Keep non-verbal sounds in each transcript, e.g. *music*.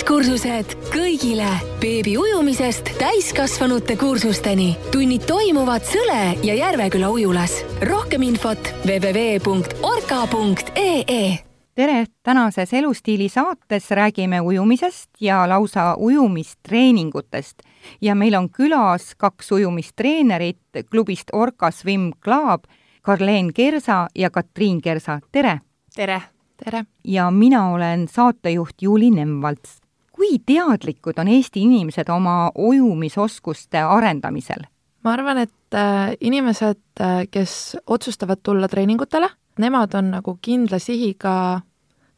ujumiskursused kõigile beebi ujumisest täiskasvanute kursusteni. tunnid toimuvad Sõle ja Järveküla ujulas. rohkem infot www.orka.ee tere, tänases Elustiili saates räägime ujumisest ja lausa ujumistreeningutest. ja meil on külas kaks ujumistreenerit klubist Orca Swim Club, Karleen Kersa ja Katriin Kersa, tere! tere! tere! ja mina olen saatejuht Juuli Nemvalts. Kui teadlikud on Eesti inimesed oma ujumisoskuste arendamisel? ma arvan, et äh, inimesed, äh, kes otsustavad tulla treeningutele, nemad on nagu kindla sihiga,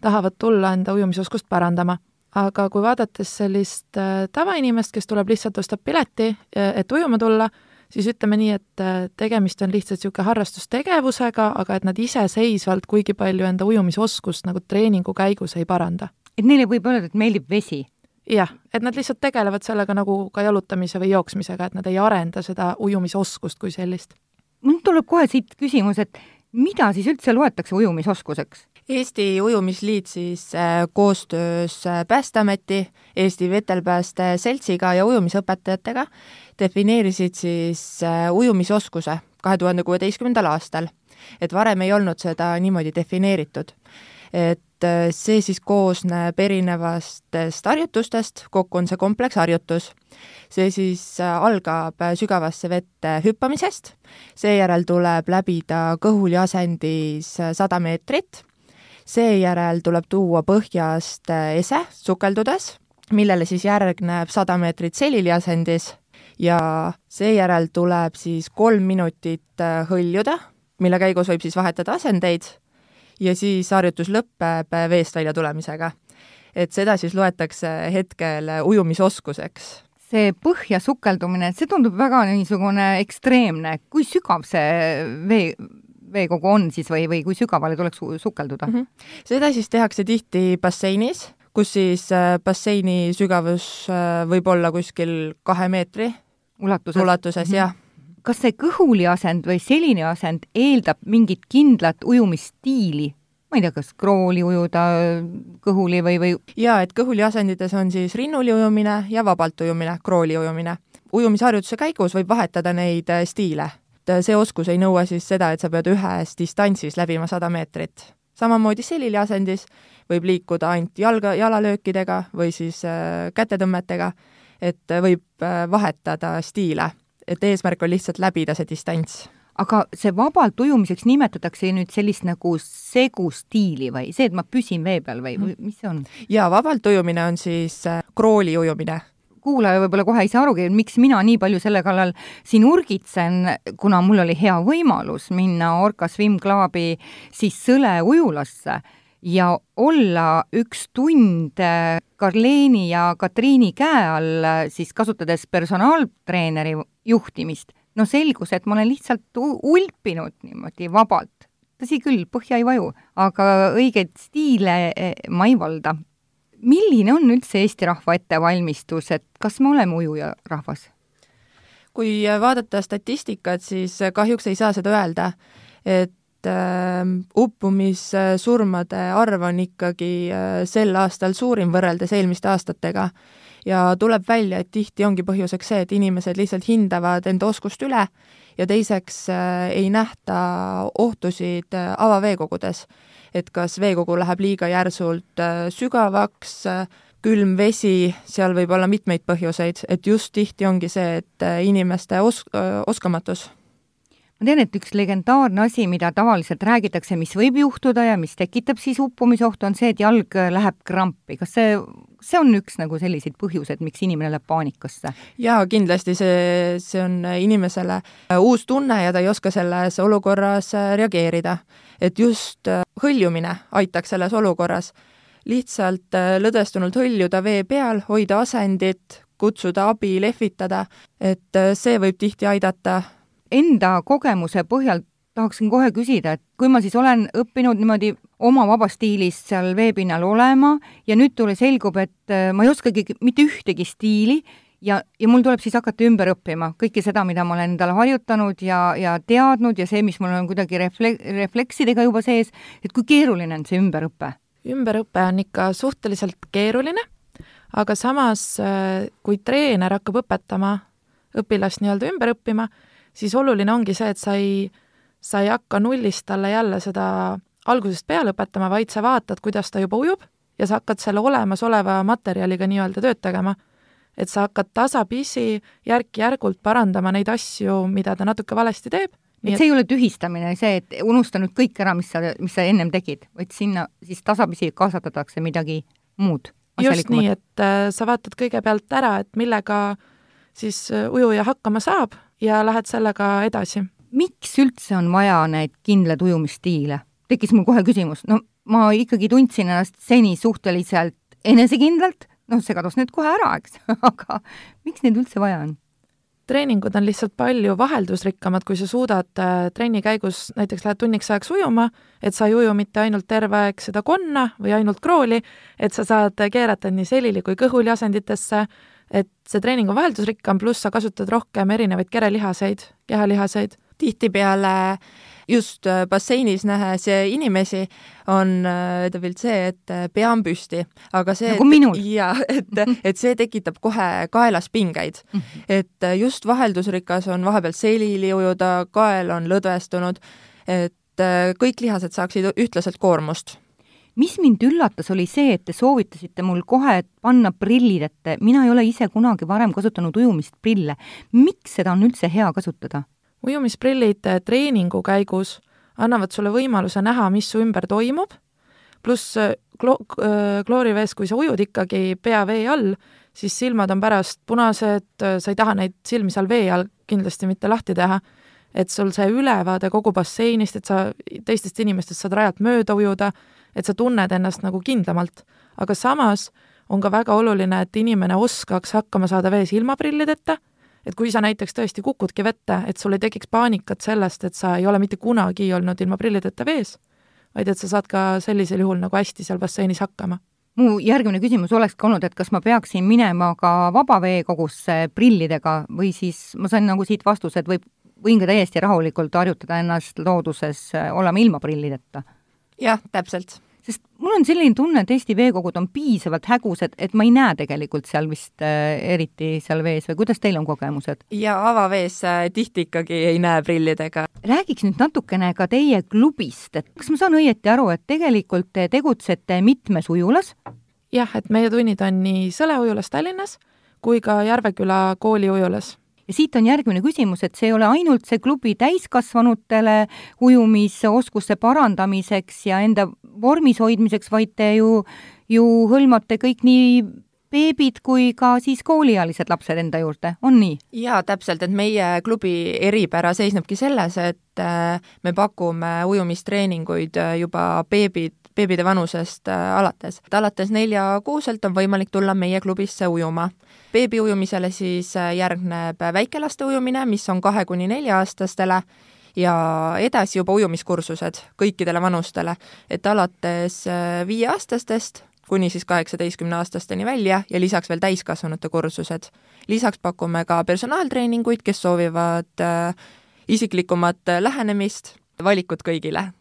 tahavad tulla enda ujumisoskust parandama. aga kui vaadates sellist äh, tavainimest, kes tuleb lihtsalt, ostab pileti, et ujuma tulla, siis ütleme nii, et tegemist on lihtsalt niisugune harrastustegevusega, aga et nad iseseisvalt kuigi palju enda ujumisoskust nagu treeningu käigus ei paranda. et neile võib öelda, et meeldib vesi? Jah, et nad lihtsalt tegelevad sellega nagu ka jalutamise või jooksmisega, et nad ei arenda seda ujumisoskust kui sellist. mul tuleb kohe siit küsimus, et mida siis üldse loetakse ujumisoskuseks? Eesti Ujumisliit siis äh, koostöös äh, Päästeameti, Eesti Vetelpääste Seltsiga ja ujumisõpetajatega defineerisid siis äh, ujumisoskuse kahe tuhande kuueteistkümnendal aastal. et varem ei olnud seda niimoodi defineeritud. et see siis koosneb erinevastest harjutustest, kokku on see kompleksharjutus. see siis algab sügavasse vette hüppamisest, seejärel tuleb läbida kõhuli asendis sada meetrit. Seejärel tuleb tuua põhjast äh, ese sukeldudes, millele siis järgneb sada meetrit selili asendis ja seejärel tuleb siis kolm minutit äh, hõljuda, mille käigus võib siis vahetada asendeid ja siis harjutus lõpeb äh, veest välja tulemisega. et seda siis loetakse hetkel ujumisoskuseks see põhja sukeldumine, see tundub väga niisugune ekstreemne, kui sügav see vee, veekogu on siis või, või kui sügavale tuleks sukelduda mm? -hmm. seda siis tehakse tihti basseinis, kus siis äh, basseini sügavus võib olla kuskil kahe meetri ulatuses, ulatuses mm, -hmm. jah kas see kõhuli asend või selline asend eeldab mingit kindlat ujumisstiili? ma ei tea, kas krooli ujuda kõhuli või, või? jaa, et kõhuli asendites on siis rinnuli ujumine ja vabalt ujumine, krooli ujumine. ujumisharjutuse käigus võib vahetada neid äh, stiile äh, see oskus ei nõua siis seda, et sa pead ühes distantsis läbima sada meetrit. samamoodi selili asendis võib liikuda ainult jalga, jalalöökidega või siis äh, kätetõmmetega, et võib vahetada stiile, et eesmärk on lihtsalt läbida see distants. Aga see vabalt ujumiseks nimetatakse nüüd sellist nagu segustiili või see, et ma püsin vee peal või, või mis see on? jaa, vabalt ujumine on siis äh, krooli ujumine. Kuulaja võib-olla kohe ei saa arugi, miks mina nii palju selle kallal siin urgitsen, kuna mul oli hea võimalus minna Orca Swim Clubi siis Sõle ujulasse ja olla üks tund Karleeni ja Katriini käe all, siis kasutades personaaltreeneri juhtimist, no selgus, et ma olen lihtsalt ulpinud niimoodi vabalt. tõsi küll, põhja ei vaju, aga õigeid stiile eh, ma ei valda milline on üldse Eesti rahva ettevalmistus, et kas me oleme ujuja rahvas? kui vaadata statistikat, siis kahjuks ei saa seda öelda, et äh, uppumissurmade arv on ikkagi äh, sel aastal suurim võrreldes eelmiste aastatega. Ja tuleb välja, et tihti ongi põhjuseks see, et inimesed lihtsalt hindavad enda oskust üle ja teiseks äh, ei nähta ohtusid äh, avaveekogudes. Et kas veekogu läheb liiga järsult sügavaks, külm vesi, seal võib olla mitmeid põhjuseid, et just tihti ongi see, et inimeste os-, oskamatus ma tean, et üks legendaarne asi, mida tavaliselt räägitakse, mis võib juhtuda ja mis tekitab siis uppumisohtu, on see, et jalg läheb krampi. kas see, see on üks nagu selliseid põhjuseid, miks inimene läheb paanikasse? jaa, kindlasti see, see on inimesele uus tunne ja ta ei oska selles olukorras reageerida. et just hõljumine aitaks selles olukorras. lihtsalt lõdvestunult hõljuda vee peal, hoida asendit, kutsuda abi, lehvitada, et see võib tihti aidata enda kogemuse põhjal tahaksin kohe küsida, et kui ma siis olen õppinud niimoodi oma vabas stiilis seal veepinnal olema ja nüüd tule selgub, et äh, ma ei oskagi mitte ühtegi stiili ja, ja mul tuleb siis hakata ümber õppima kõike seda, mida ma olen endale harjutanud ja, ja teadnud ja see, mis mul on kuidagi refle-, refleksidega juba sees, et kui keeruline on see ümberõpe? ümberõpe on ikka suhteliselt keeruline, aga samas, äh, kui treener hakkab õpetama õpilast nii-öelda ümber õppima, siis oluline ongi see, et sa ei, sa ei hakka nullist talle jälle seda algusest peale õpetama, vaid sa vaatad, kuidas ta juba ujub ja sa hakkad selle olemasoleva materjaliga nii-öelda tööd tegema. et sa hakkad tasapisi järk-järgult parandama neid asju, mida ta natuke valesti teeb. et see ei ole tühistamine, see, et unusta nüüd kõik ära, mis sa, mis sa ennem tegid, vaid sinna siis tasapisi kasvatatakse midagi muud. just nii, et äh, sa vaatad kõigepealt ära, et millega siis äh, ujuja hakkama saab ja lähed sellega edasi. miks üldse on vaja neid kindlaid ujumisstiile? tekkis mul kohe küsimus, no ma ikkagi tundsin ennast seni suhteliselt enesekindlalt, noh, see kadus nüüd kohe ära, eks *laughs* aga miks neid üldse vaja on? treeningud on lihtsalt palju vaheldusrikkamad, kui sa suudad äh, trenni käigus, näiteks lähed tunniks ajaks ujuma, et sa ei uju mitte ainult terve aeg seda konna või ainult krooli, et sa saad keerata nii selili kui kõhuli asenditesse, et see treening on vaheldusrikkam, pluss sa kasutad rohkem erinevaid kerelihaseid, kehalihaseid. tihtipeale just äh, basseinis nähes inimesi, on tegelikult äh, see, et äh, pea on püsti, aga see nagu minul. *laughs* jaa, et, et see tekitab kohe kaelas pingeid. Mhm. et just vaheldusrikas on vahepeal selili ujuda, kael on lõdvestunud, et kõik lihased saaksid ühtlaselt koormust mis mind üllatas, oli see, et te soovitasite mul kohe panna prillid ette, mina ei ole ise kunagi varem kasutanud ujumist prille. miks seda on üldse hea kasutada? ujumisprillid äh, treeningu käigus annavad sulle võimaluse näha, mis su ümber toimub, pluss äh, klo-, äh, kloorivees, kui sa ujud ikkagi pea vee all, siis silmad on pärast punased, sa ei taha neid silmi seal vee all kindlasti mitte lahti teha, et sul see ülevaade kogu basseinist, et sa teistest inimestest saad rajalt mööda ujuda, et sa tunned ennast nagu kindlamalt. aga samas on ka väga oluline, et inimene oskaks hakkama saada vees ilma prillideta et kui sa näiteks tõesti kukudki vette, et sul ei tekiks paanikat sellest, et sa ei ole mitte kunagi olnud ilma prillideta vees, vaid et sa saad ka sellisel juhul nagu hästi seal basseinis hakkama mu järgmine küsimus olekski olnud, et kas ma peaksin minema ka vabaveekogusse prillidega või siis ma sain nagu siit vastuse, et võib, võin ka täiesti rahulikult harjutada ennast looduses olema ilma prillideta? Jah, täpselt sest mul on selline tunne, et Eesti veekogud on piisavalt hägusad, et ma ei näe tegelikult seal vist äh, eriti seal vees või kuidas teil on kogemused? jaa, avavees äh, tihti ikkagi ei näe prillidega. räägiks nüüd natukene ka teie klubist, et kas ma saan õieti aru, et tegelikult te tegutsete mitmes ujulas? jah, et meie tunnid on nii Sõle ujulas Tallinnas kui ka Järveküla kooli ujulas ja siit on järgmine küsimus, et see ei ole ainult see klubi täiskasvanutele ujumisoskuste parandamiseks ja enda vormis hoidmiseks, vaid te ju, ju hõlmate kõik nii beebid kui ka siis kooliealised lapsed enda juurde, on nii? jaa, täpselt, et meie klubi eripära seisnebki selles, et äh, me pakume ujumistreeninguid äh, juba beebid, beebide vanusest äh, alates. et alates neljakuuselt on võimalik tulla meie klubisse ujuma. beebi ujumisele siis äh, järgneb väikelaste ujumine, mis on kahe kuni nelja-aastastele, ja edasi juba ujumiskursused kõikidele vanustele, et alates äh, viieaastastest kuni siis kaheksateistkümneaastasteni välja ja lisaks veel täiskasvanute kursused. lisaks pakume ka personaaltreeninguid, kes soovivad isiklikumat lähenemist, valikut kõigile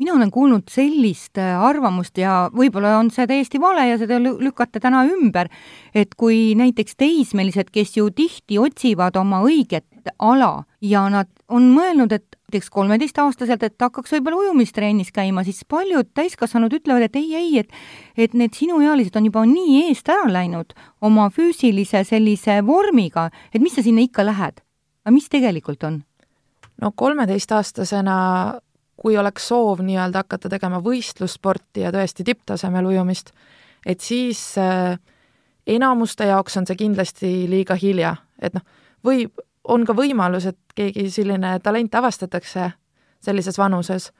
mina olen kuulnud sellist äh, arvamust ja võib-olla on see täiesti vale ja seda lükata täna ümber, et kui näiteks teismelised, kes ju tihti otsivad oma õiget ala ja nad on mõelnud, et näiteks kolmeteistaastaselt, et hakkaks võib-olla ujumistrennis käima, siis paljud täiskasvanud ütlevad, et ei, ei, et et need sinuealised on juba nii eest ära läinud oma füüsilise sellise vormiga, et mis sa sinna ikka lähed. aga mis tegelikult on? no kolmeteistaastasena kui oleks soov nii-öelda hakata tegema võistlussporti ja tõesti tipptasemel ujumist, et siis äh, enamuste jaoks on see kindlasti liiga hilja, et noh, võib, on ka võimalus, et keegi selline talent avastatakse sellises vanuses,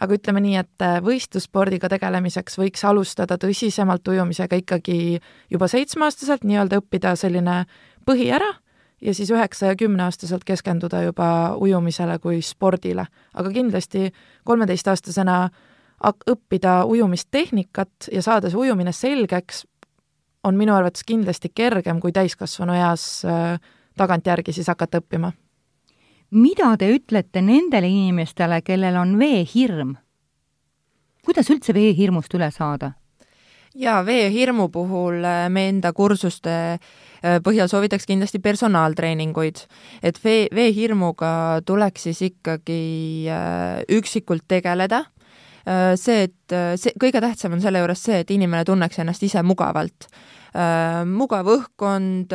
aga ütleme nii, et äh, võistlusspordiga tegelemiseks võiks alustada tõsisemalt ujumisega ikkagi juba seitsmeaastaselt, nii-öelda õppida selline põhi ära ja siis üheksa- ja kümneaastaselt keskenduda juba ujumisele kui spordile. aga kindlasti kolmeteistaastasena õppida ujumistehnikat ja saada see ujumine selgeks, on minu arvates kindlasti kergem kui täiskasvanu eas äh, tagantjärgi siis hakata õppima. mida te ütlete nendele inimestele, kellel on veehirm? kuidas üldse veehirmust üle saada? Jaa, veehirmu puhul äh, me enda kursuste äh, põhjal soovitaks kindlasti personaaltreeninguid. et vee, veehirmuga tuleks siis ikkagi äh, üksikult tegeleda, see, et see, kõige tähtsam on selle juures see, et inimene tunneks ennast ise mugavalt. mugav õhkkond,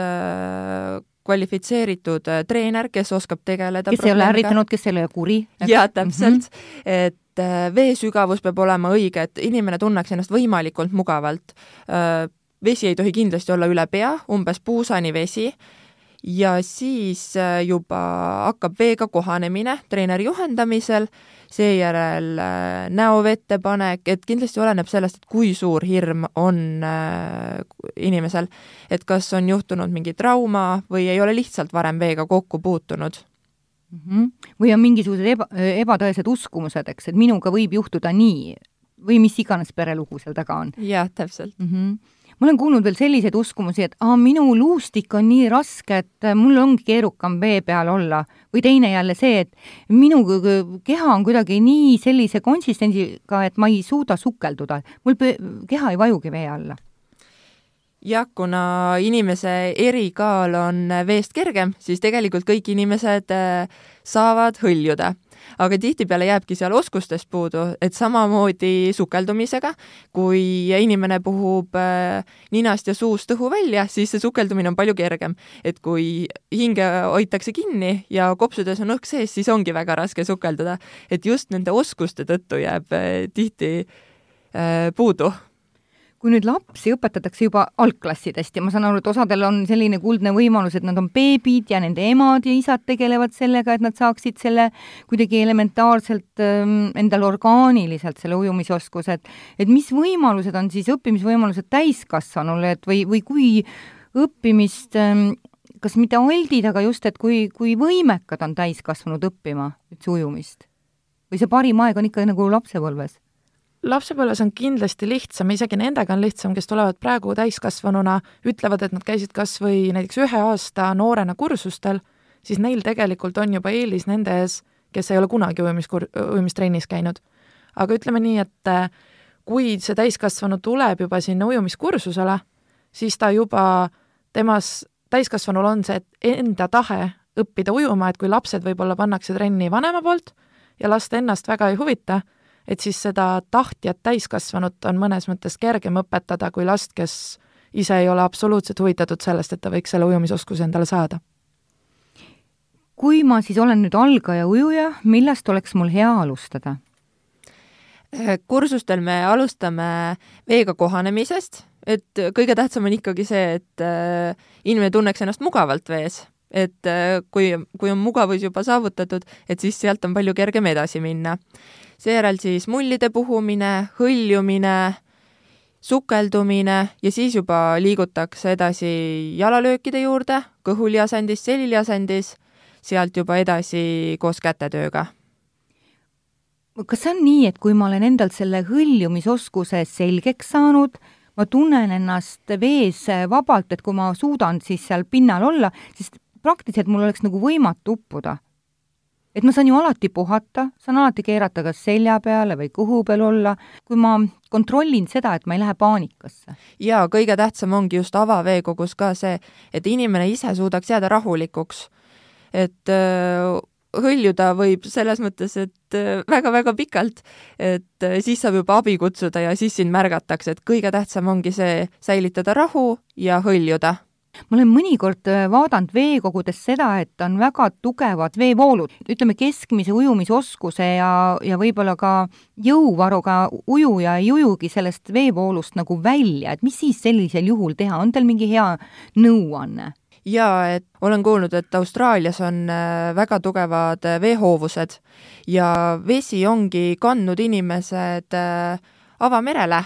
kvalifitseeritud treener, kes oskab tegeleda kes ei ole ärritanud, kes ei ole kuri. jaa, täpselt mm, -hmm. et et äh, vee sügavus peab olema õige, et inimene tunneks ennast võimalikult mugavalt. Äh, vesi ei tohi kindlasti olla üle pea, umbes puusani vesi, ja siis äh, juba hakkab veega kohanemine treeneri juhendamisel, seejärel näovette panek, et kindlasti oleneb sellest, et kui suur hirm on inimesel, et kas on juhtunud mingi trauma või ei ole lihtsalt varem veega kokku puutunud mm. -hmm. või on mingisugused eba, ebatõesed uskumused, eks, et minuga võib juhtuda nii või mis iganes perelugu seal taga on. jah, täpselt mm. -hmm ma olen kuulnud veel selliseid uskumusi, et aa, minu luustik on nii raske, et mul ongi keerukam vee peal olla. või teine jälle see, et minu keha on kuidagi nii sellise konsistentsiga, et ma ei suuda sukelduda. mul keha ei vajugi vee alla jah, kuna inimese erikaal on veest kergem, siis tegelikult kõik inimesed äh, saavad hõljuda. aga tihtipeale jääbki seal oskustest puudu, et samamoodi sukeldumisega, kui inimene puhub äh, ninast ja suust õhu välja, siis see sukeldumine on palju kergem. et kui hinge hoitakse kinni ja kopsudes on õhk sees, siis ongi väga raske sukelduda. et just nende oskuste tõttu jääb äh, tihti puudu kui nüüd lapsi õpetatakse juba algklassidest ja ma saan aru, et osadel on selline kuldne võimalus, et nad on beebid ja nende emad ja isad tegelevad sellega, et nad saaksid selle kuidagi elementaarselt ähm, endale orgaaniliselt selle ujumisoskuse, et et mis võimalused on siis õppimisvõimalused täiskasvanule, et või, või kui õppimist ähm, kas mitte aldid, aga just, et kui, kui võimekad on täiskasvanud õppima üldse ujumist? või see parim aeg on ikka nagu lapsepõlves? Lapsepõlves on kindlasti lihtsam, isegi nendega on lihtsam, kes tulevad praegu täiskasvanuna, ütlevad, et nad käisid kas või näiteks ühe aasta noorena kursustel, siis neil tegelikult on juba eelis nende ees, kes ei ole kunagi ujumiskur-, ujumistrennis käinud. aga ütleme nii, et äh, kui see täiskasvanu tuleb juba sinna ujumiskursusele, siis ta juba, temas, täiskasvanul on see enda tahe õppida ujuma, et kui lapsed võib-olla pannakse trenni vanema poolt ja last ennast väga ei huvita, et siis seda tahtjat täiskasvanut on mõnes mõttes kergem õpetada kui last, kes ise ei ole absoluutselt huvitatud sellest, et ta võiks selle ujumisoskuse endale saada. kui ma siis olen nüüd algaja ujuja, millest oleks mul hea alustada? Äh, kursustel me alustame veega kohanemisest, et kõige tähtsam on ikkagi see, et äh, inimene tunneks ennast mugavalt vees et äh, kui, kui on mugavus juba saavutatud, et siis sealt on palju kergem edasi minna seejärel siis mullide puhumine, hõljumine, sukeldumine ja siis juba liigutakse edasi jalalöökide juurde, kõhuliasendis, seliliasendis, sealt juba edasi koos kätetööga. kas see on nii, et kui ma olen endalt selle hõljumisoskuse selgeks saanud, ma tunnen ennast vees vabalt, et kui ma suudan siis seal pinnal olla, siis praktiliselt mul oleks nagu võimatu uppuda et ma saan ju alati puhata, saan alati keerata kas selja peale või kõhu peal olla, kui ma kontrollin seda, et ma ei lähe paanikasse. jaa, kõige tähtsam ongi just avaveekogus ka see, et inimene ise suudaks jääda rahulikuks. et öö, hõljuda võib selles mõttes, et väga-väga pikalt, et siis saab juba abi kutsuda ja siis sind märgatakse, et kõige tähtsam ongi see säilitada rahu ja hõljuda ma olen mõnikord äh, vaadanud veekogudes seda, et on väga tugevad veevoolud, ütleme keskmise ujumisoskuse ja, ja võib-olla ka jõuvaruga ujuja ei ujugi sellest veevoolust nagu välja, et mis siis sellisel juhul teha, on teil mingi hea nõuanne? jaa, et olen kuulnud, et Austraalias on äh, väga tugevad äh, veehoovused ja vesi ongi kandnud inimesed avamerele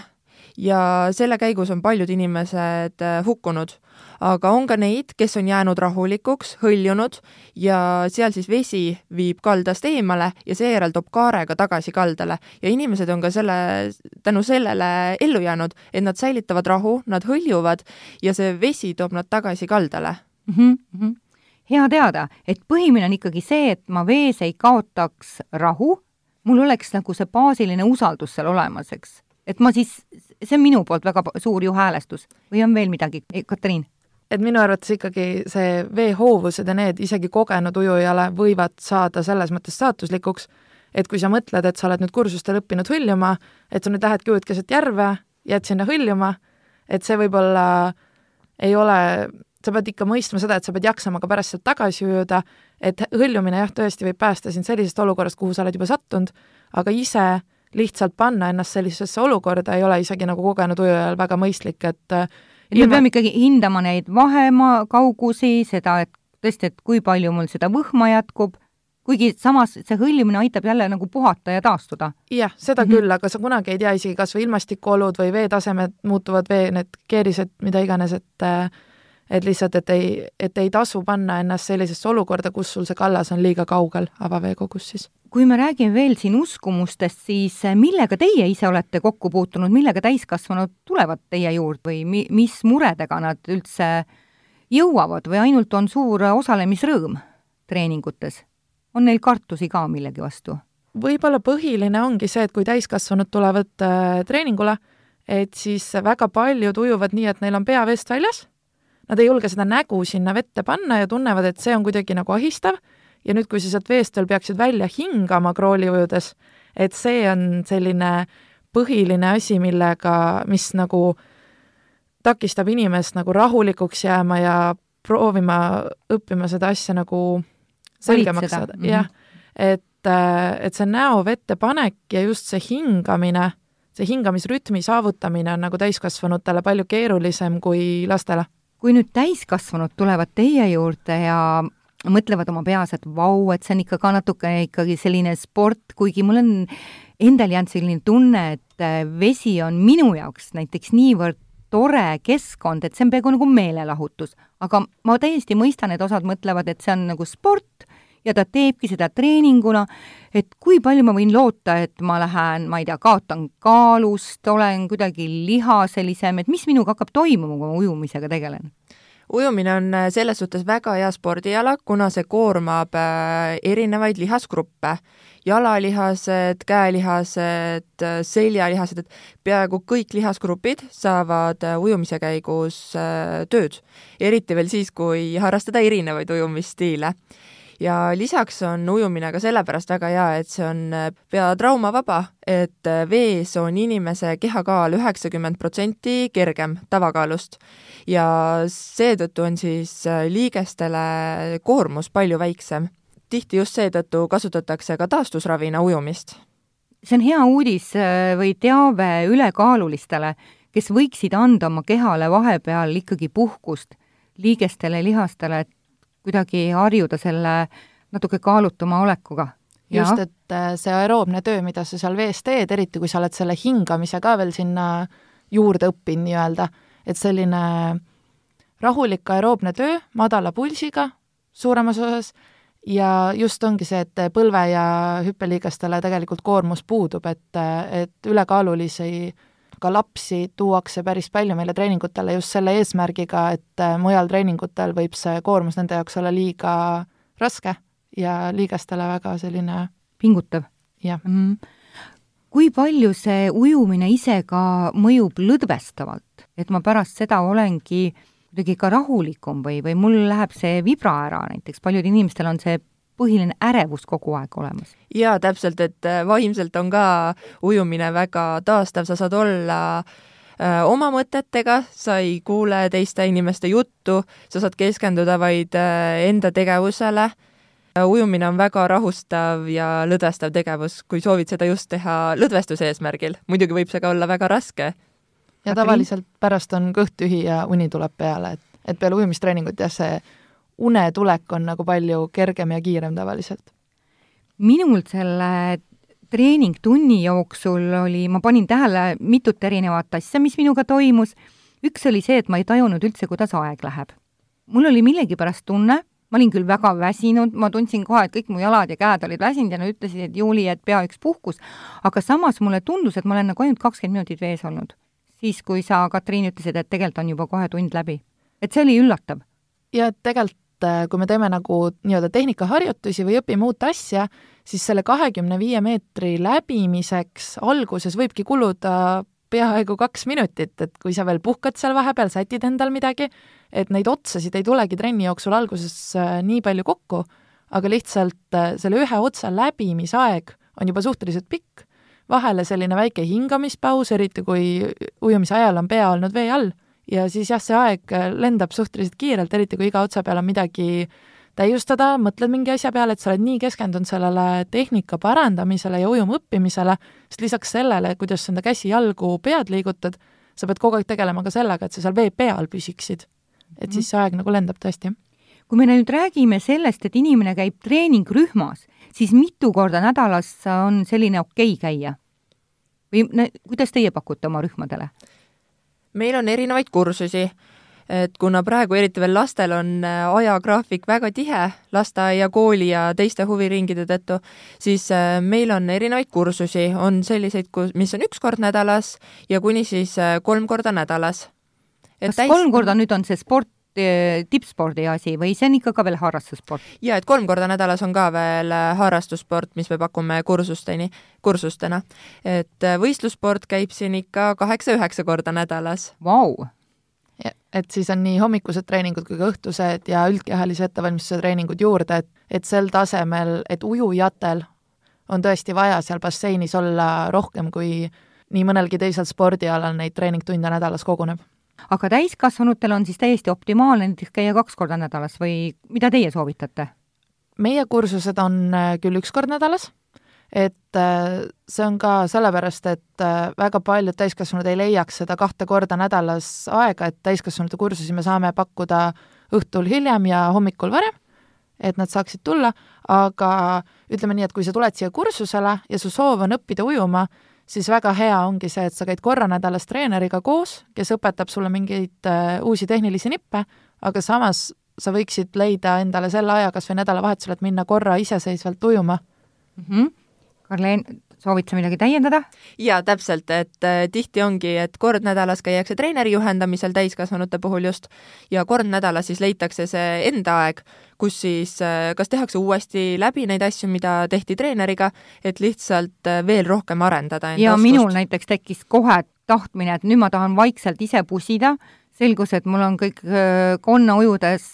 ja selle käigus on paljud inimesed hukkunud aga on ka neid, kes on jäänud rahulikuks, hõljunud ja seal siis vesi viib kaldast eemale ja seejärel toob kaarega tagasi kaldale. ja inimesed on ka selle, tänu sellele ellu jäänud, et nad säilitavad rahu, nad hõljuvad ja see vesi toob nad tagasi kaldale mm. -hmm. hea teada, et põhimine on ikkagi see, et ma vees ei kaotaks rahu, mul oleks nagu see baasiline usaldus seal olemas, eks et ma siis, see on minu poolt väga suur ju häälestus või on veel midagi, Katariin? Et minu arvates ikkagi see veehoovused ja need isegi kogenud ujujale võivad saada selles mõttes saatuslikuks, et kui sa mõtled, et sa oled nüüd kursustel õppinud hõljuma, et sa nüüd lähed ujud keset järve, jääd sinna hõljuma, et see võib-olla ei ole, sa pead ikka mõistma seda, et sa pead jaksama ka pärast sealt tagasi ujuda, et hõljumine jah, tõesti võib päästa sind sellisest olukorrast, kuhu sa oled juba sattunud, aga ise lihtsalt panna ennast sellisesse olukorda ei ole isegi nagu kogenud ujujal väga mõistlik, et et me peame ikkagi hindama neid vahemaa kaugusi, seda, et tõesti, et kui palju mul seda võhma jätkub, kuigi samas see hõljumine aitab jälle nagu puhata ja taastuda. jah, seda mm -hmm. küll, aga sa kunagi ei tea isegi kas või ilmastikuolud või veetasemed muutuvad, vee need keerised, mida iganes, et et lihtsalt, et ei, et ei tasu panna ennast sellisesse olukorda, kus sul see kallas on liiga kaugel avaveekogus siis. kui me räägime veel siin uskumustest, siis millega teie ise olete kokku puutunud, millega täiskasvanud tulevad teie juurde või mi-, mis muredega nad üldse jõuavad või ainult on suur osalemisrõõm treeningutes? on neil kartusi ka millegi vastu? võib-olla põhiline ongi see, et kui täiskasvanud tulevad äh, treeningule, et siis väga paljud ujuvad nii, et neil on pea veest väljas, nad ei julge seda nägu sinna vette panna ja tunnevad, et see on kuidagi nagu ahistav, ja nüüd, kui sa sealt veest veel peaksid välja hingama krooli ujudes, et see on selline põhiline asi, millega, mis nagu takistab inimest nagu rahulikuks jääma ja proovima õppima seda asja nagu selgemaks saada jah. et, äh, et see näo vette panek ja just see hingamine, see hingamisrütmi saavutamine on nagu täiskasvanutele palju keerulisem kui lastele. Kui nüüd täiskasvanud tulevad teie juurde ja mõtlevad oma peas, et vau, et see on ikka ka natuke ikkagi selline sport, kuigi mul on endal jäänud selline tunne, et äh, vesi on minu jaoks näiteks niivõrd tore keskkond, et see on peaaegu nagu meelelahutus. aga ma täiesti mõistan, et osad mõtlevad, et see on nagu sport ja ta teebki seda treeninguna, et kui palju ma võin loota, et ma lähen, ma ei tea, kaotan kaalust, olen kuidagi lihaselisem, et mis minuga hakkab toimuma, kui ma ujumisega tegelen? ujumine on äh, selles suhtes väga hea spordiala, kuna see koormab äh, erinevaid lihasgruppe, jalalihased, käelihased, äh, seljalihased, et peaaegu kõik lihasgrupid saavad ujumise käigus tööd. eriti veel siis, kui harrastada erinevaid ujumisstiile ja lisaks on ujumine ka sellepärast väga hea, et see on äh, pea traumavaba, et äh, vees on inimese kehakaal üheksakümmend protsenti kergem tavakaalust ja seetõttu on siis äh, liigestele koormus palju väiksem. tihti just seetõttu kasutatakse ka taastusravina ujumist. see on hea uudis või teave ülekaalulistele, kes võiksid anda oma kehale vahepeal ikkagi puhkust liigestele, lihastele, et kuidagi harjuda selle natuke kaalutuma olekuga. just, et äh, see aeroobne töö, mida sa seal vees teed, eriti kui sa oled selle hingamise ka veel sinna juurde õppinud nii-öelda, et selline rahulik aeroobne töö madala pulsiga suuremas osas ja just ongi see, et põlve- ja hüppeliigestele tegelikult koormus puudub, et, et ülekaalulisi ka lapsi tuuakse päris palju meile treeningutele just selle eesmärgiga, et äh, mujal treeningutel võib see koormus nende jaoks olla liiga raske ja liigestele väga selline pingutav. jah mm. -hmm. kui palju see ujumine ise ka mõjub lõdvestavalt, et ma pärast seda olengi kuidagi ka rahulikum või, või mul läheb see vibra ära näiteks, paljudel inimestel on see põhiline ärevus kogu aeg olemas. jaa, täpselt, et äh, vaimselt on ka ujumine väga taastav, sa saad olla äh, oma mõtetega, sa ei kuule teiste inimeste juttu, sa saad keskenduda vaid äh, enda tegevusele. ujumine on väga rahustav ja lõdvestav tegevus, kui soovid seda just teha lõdvestuse eesmärgil. muidugi võib see ka olla väga raske. ja tavaliselt pärast on kõht tühi ja uni tuleb peale, et, et peale ujumistreeningut jah, see unetulek on nagu palju kergem ja kiirem tavaliselt? minul selle treeningtunni jooksul oli, ma panin tähele mitut erinevat asja, mis minuga toimus. üks oli see, et ma ei tajunud üldse, kuidas aeg läheb. mul oli millegipärast tunne, ma olin küll väga väsinud, ma tundsin kohe, et kõik mu jalad ja käed olid väsinud ja nad ütlesid, et Juuli, et pea üks puhkus, aga samas mulle tundus, et ma olen nagu ainult kakskümmend minutit vees olnud. siis, kui sa, Katriin, ütlesid, et tegelikult on juba kohe tund läbi. et see oli üllatav. ja tegelikult et äh, kui me teeme nagu nii-öelda tehnikaharjutusi või õpime uut asja, siis selle kahekümne viie meetri läbimiseks alguses võibki kuluda peaaegu kaks minutit, et kui sa veel puhkad seal vahepeal, sätid endal midagi, et neid otsasid ei tulegi trenni jooksul alguses äh, nii palju kokku, aga lihtsalt äh, selle ühe otsa läbimisaeg on juba suhteliselt pikk, vahele selline väike hingamispaus, eriti kui ujumise ajal on pea olnud vee all, ja siis jah, see aeg äh, lendab suhteliselt kiirelt, eriti kui iga otsa peal on midagi täiustada, mõtled mingi asja peale, et sa oled nii keskendunud sellele tehnika parandamisele ja ujuma õppimisele, sest lisaks sellele, kuidas sa enda käsi-jalgu, pead liigutad, sa pead kogu aeg tegelema ka sellega, et sa seal vee peal püsiksid. et -hmm. siis see aeg nagu lendab tõesti. kui me nüüd räägime sellest, et inimene käib treeningrühmas, siis mitu korda nädalas on selline okei okay käia? või kuidas teie pakute oma rühmadele? Meil on erinevaid kursusi et kuna praegu eriti veel lastel on äh, ajagraafik väga tihe lasteaia, kooli ja teiste huviringide tõttu, siis äh, meil on erinevaid kursusi, on selliseid, mis on üks kord nädalas ja kuni siis äh, kolm korda nädalas. kas täis... kolm korda nüüd on see sport tippspordi asi või see on ikka ka veel harrastussport? jaa, et kolm korda nädalas on ka veel harrastussport, mis me pakume kursusteni, kursustena. et võistlussport käib siin ikka kaheksa-üheksa korda nädalas. Vau! et siis on nii hommikused treeningud kui ka õhtused ja üldkehalise ettevalmistuse treeningud juurde, et, et sel tasemel, et ujujatel on tõesti vaja seal basseinis olla rohkem, kui nii mõnelgi teisel spordialal neid treeningtunde nädalas koguneb. Aga täiskasvanutel on siis täiesti optimaalne näiteks käia kaks korda nädalas või mida teie soovitate? meie kursused on äh, küll üks kord nädalas et äh, see on ka sellepärast, et äh, väga paljud täiskasvanud ei leiaks seda kahte korda nädalas aega, et täiskasvanute kursusi me saame pakkuda õhtul hiljem ja hommikul varem, et nad saaksid tulla, aga ütleme nii, et kui sa tuled siia kursusele ja su soov on õppida ujuma, siis väga hea ongi see, et sa käid korra nädalas treeneriga koos, kes õpetab sulle mingeid uh, uusi tehnilisi nippe, aga samas sa võiksid leida endale selle aja kas või nädalavahetusel, et minna korra iseseisvalt ujuma mm. -hmm Karleen, soovid sa midagi täiendada? jaa, täpselt, et äh, tihti ongi, et kord nädalas käiakse treeneri juhendamisel täiskasvanute puhul just ja kord nädalas siis leitakse see enda aeg, kus siis äh, kas tehakse uuesti läbi neid asju, mida tehti treeneriga, et lihtsalt äh, veel rohkem arendada enda ja oskust. minul näiteks tekkis kohe tahtmine, et nüüd ma tahan vaikselt ise pusida, selgus, et mul on kõik konna ujudes,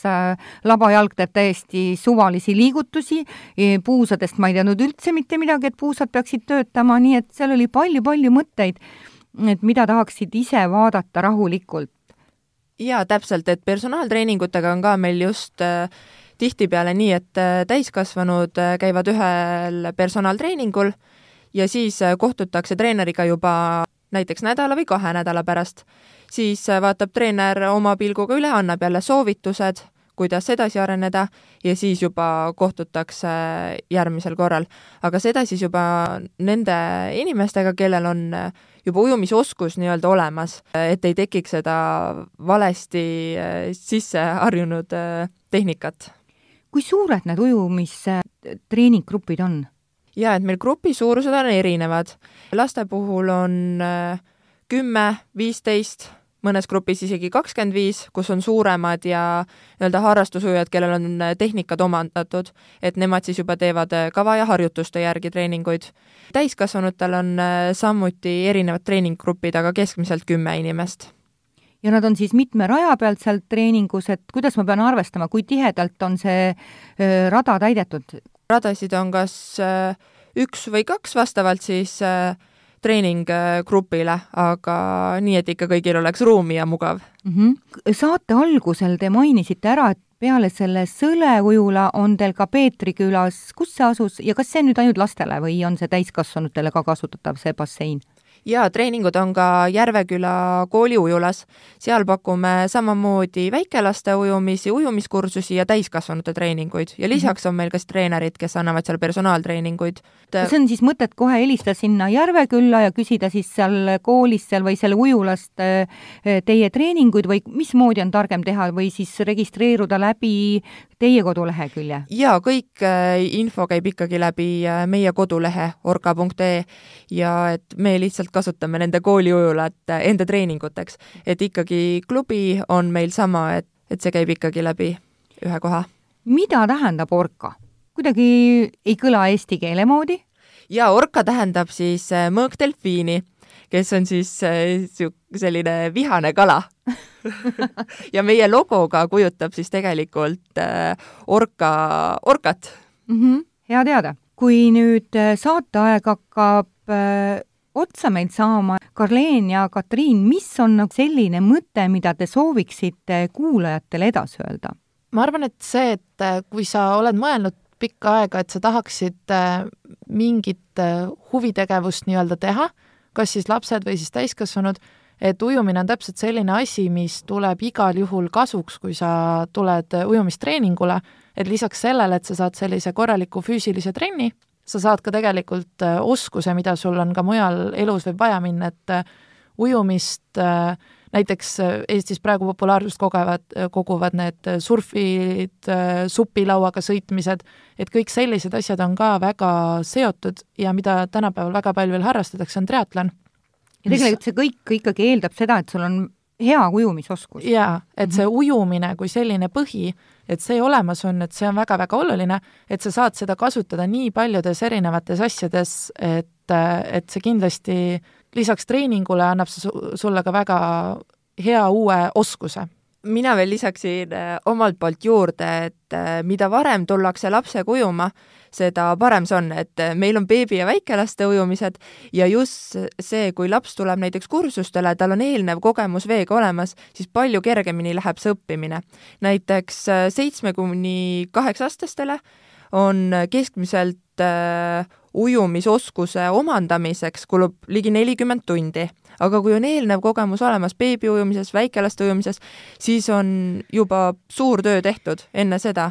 labajalg teeb täiesti suvalisi liigutusi, e, puusadest ma ei teadnud üldse mitte midagi, et puusad peaksid töötama, nii et seal oli palju-palju mõtteid, et mida tahaksid ise vaadata rahulikult. jaa, täpselt, et personaaltreeningutega on ka meil just äh, tihtipeale nii, et täiskasvanud käivad ühel personaaltreeningul ja siis kohtutakse treeneriga juba näiteks nädala või kahe nädala pärast siis äh, vaatab treener oma pilguga üle, annab jälle soovitused, kuidas edasi areneda ja siis juba kohtutakse järgmisel korral. aga seda siis juba nende inimestega, kellel on äh, juba ujumisoskus nii-öelda olemas, et ei tekiks seda valesti äh, sisse harjunud tehnikat. kui suured need ujumistreeninggrupid on? Jaa, et meil grupi suurused on erinevad. laste puhul on kümme, viisteist mõnes grupis isegi kakskümmend viis, kus on suuremad ja nii-öelda harrastusujujad, kellel on äh, tehnikad omandatud, et nemad siis juba teevad äh, kava ja harjutuste järgi treeninguid. täiskasvanutel on äh, samuti erinevad treeninggrupid, aga keskmiselt kümme inimest ja nad on siis mitme raja pealt seal treeningus, et kuidas ma pean arvestama, kui tihedalt on see rada täidetud? Radasid on kas öö, üks või kaks, vastavalt siis öö, treeninggrupile, aga nii, et ikka kõigil oleks ruumi ja mugav mm. -hmm. saate algusel te mainisite ära, et peale selle Sõleujula on teil ka Peetri külas, kus see asus ja kas see on nüüd ainult lastele või on see täiskasvanutele ka kasutatav, see bassein? Jaa, treeningud on ka Järveküla kooli ujulas. seal pakume samamoodi väikelaste ujumisi, ujumiskursusi ja täiskasvanute treeninguid ja lisaks on meil ka siis treenerid, kes annavad seal personaaltreeninguid. kas on siis mõtet kohe helistada sinna Järvekülla ja küsida siis seal koolis seal või seal ujulast äh, teie treeninguid või mismoodi on targem teha või siis registreeruda läbi teie kodulehekülje? jaa, kõik äh, info käib ikkagi läbi äh, meie kodulehe orga.ee ja et me lihtsalt kasutame nende kooliujulat äh, enda treeninguteks. et ikkagi klubi on meil sama, et, et see käib ikkagi läbi ühe koha. mida tähendab orka? kuidagi ei kõla eesti keele moodi? jaa, orka tähendab siis mõõkdelfiini kes on siis äh, selline vihane kala *laughs* ja meie logo ka kujutab siis tegelikult äh, orka, orkat mm. -hmm. hea teada. kui nüüd äh, saateaeg hakkab otsa meil saama, Karleen ja Katriin, mis on nagu selline mõte, mida te sooviksite kuulajatele edasi öelda? ma arvan, et see, et kui sa oled mõelnud pikka aega, et sa tahaksid mingit huvitegevust nii-öelda teha, kas siis lapsed või siis täiskasvanud, et ujumine on täpselt selline asi, mis tuleb igal juhul kasuks, kui sa tuled ujumistreeningule, et lisaks sellele, et sa saad sellise korraliku füüsilise trenni, sa saad ka tegelikult äh, oskuse, mida sul on ka mujal elus võib vaja minna, et äh, ujumist äh, näiteks Eestis praegu populaarsust kogevad, koguvad need surfid, supilauaga sõitmised, et kõik sellised asjad on ka väga seotud ja mida tänapäeval väga palju veel harrastatakse, on triatlon. Ja tegelikult see kõik ikkagi eeldab seda, et sul on hea ujumisoskus. jaa, et see mhm. ujumine kui selline põhi, et see olemas on, et see on väga-väga oluline, et sa saad seda kasutada nii paljudes erinevates asjades, et, et see kindlasti lisaks treeningule annab see sulle ka väga hea uue oskuse mina veel lisaksin äh, omalt poolt juurde, et äh, mida varem tullakse lapsega ujuma, seda parem see on, et äh, meil on beebi- ja väikelaste ujumised ja just see, kui laps tuleb näiteks kursustele, tal on eelnev kogemus veega olemas, siis palju kergemini läheb see õppimine. näiteks seitsme kuni kaheksa-aastastele on keskmiselt ujumisoskuse omandamiseks kulub ligi nelikümmend tundi aga kui on eelnev kogemus olemas beebi ujumises, väikelaste ujumises, siis on juba suur töö tehtud enne seda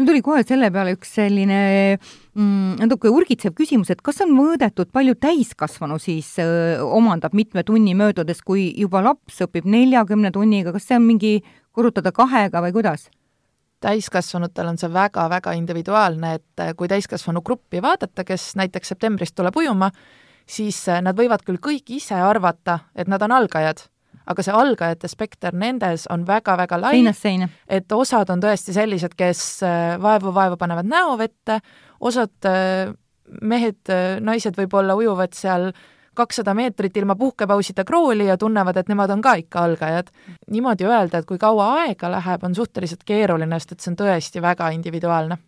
mul tuli kohe selle peale üks selline mm, natuke urgitsev küsimus, et kas on mõõdetud, palju täiskasvanu siis öö, omandab mitme tunni möödudes, kui juba laps õpib neljakümne tunniga, kas see on mingi korrutada kahega või kuidas? Täiskasvanutel on see väga-väga individuaalne, et kui täiskasvanu gruppi vaadata, kes näiteks septembris tuleb ujuma, siis äh, nad võivad küll kõik ise arvata, et nad on algajad, aga see algajate spekter nendes on väga-väga lai. et osad on tõesti sellised, kes vaevu-vaevu äh, panevad näo vette, osad mehed, naised võib-olla ujuvad seal kakssada meetrit ilma puhkepausita krooli ja tunnevad, et nemad on ka ikka algajad. niimoodi öelda, et kui kaua aega läheb, on suhteliselt keeruline, sest et see on tõesti väga individuaalne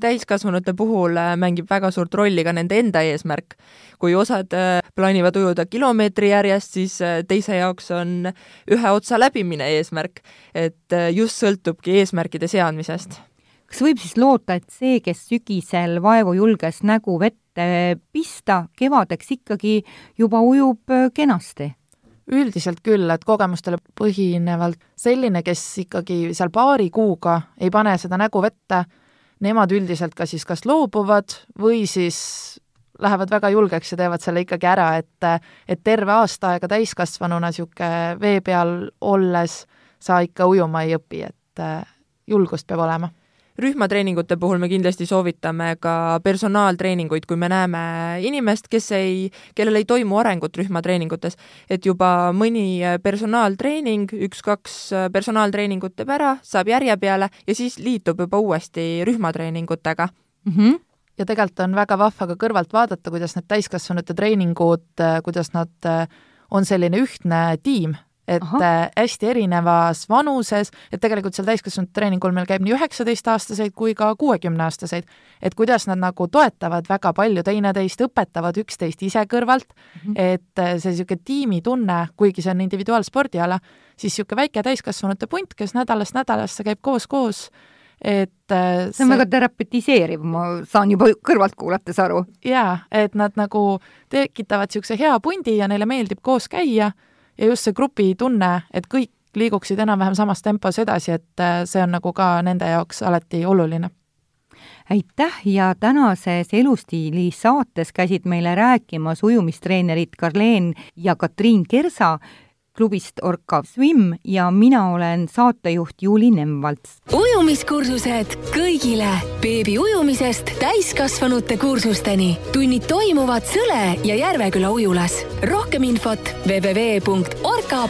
täiskasvanute puhul äh, mängib väga suurt rolli ka nende enda eesmärk. kui osad äh, plaanivad ujuda kilomeetri järjest, siis äh, teise jaoks on ühe otsa läbimine eesmärk. et just sõltubki eesmärkide seadmisest. Kas võib siis loota, et see, kes sügisel vaevu julges nägu vette pista, kevadeks ikkagi juba ujub kenasti? üldiselt küll, et kogemustele põhinevalt selline, kes ikkagi seal paari kuuga ei pane seda nägu vette, nemad üldiselt ka siis kas loobuvad või siis lähevad väga julgeks ja teevad selle ikkagi ära, et et terve aasta aega täiskasvanuna niisugune vee peal olles sa ikka ujuma ei õpi, et julgust peab olema rühmatreeningute puhul me kindlasti soovitame ka personaaltreeninguid, kui me näeme inimest, kes ei, kellel ei toimu arengut rühmatreeningutes, et juba mõni personaaltreening, üks-kaks personaaltreeningut teeb ära, saab järje peale ja siis liitub juba uuesti rühmatreeningutega mm. -hmm ja tegelikult on väga vahva ka kõrvalt vaadata, kuidas need täiskasvanute treeningud, kuidas nad on selline ühtne tiim, et Aha. Äh, hästi erinevas vanuses, et tegelikult seal täiskasvanute treeningul meil käib nii üheksateistaastaseid kui ka kuuekümneaastaseid, et kuidas nad nagu toetavad väga palju teineteist, õpetavad üksteist ise kõrvalt mm, -hmm. et äh, see niisugune tiimitunne, kuigi see on individuaalspordiala, siis niisugune väike täiskasvanute punt, kes nädalast nädalasse käib koos-koos, et see, äh, see on väga terapetiseeriv, ma saan juba kõrvalt kuulates aru. jaa, et nad nagu tekitavad niisuguse hea pundi ja neile meeldib koos käia ja just see grupitunne, et kõik liiguksid enam-vähem samas tempos edasi, et äh, see on nagu ka nende jaoks alati oluline. Aitäh! Ja tänases Elustiili saates käisid meile rääkimas ujumistreenerid Karleen ja Katriin Kersa klubist Orca Swim ja mina olen saatejuht Juuli Nemvalts. ujumiskursused kõigile beebi ujumisest täiskasvanute kursusteni. tunnid toimuvad Sõle ja Järveküla ujulas. rohkem infot www.orca.ee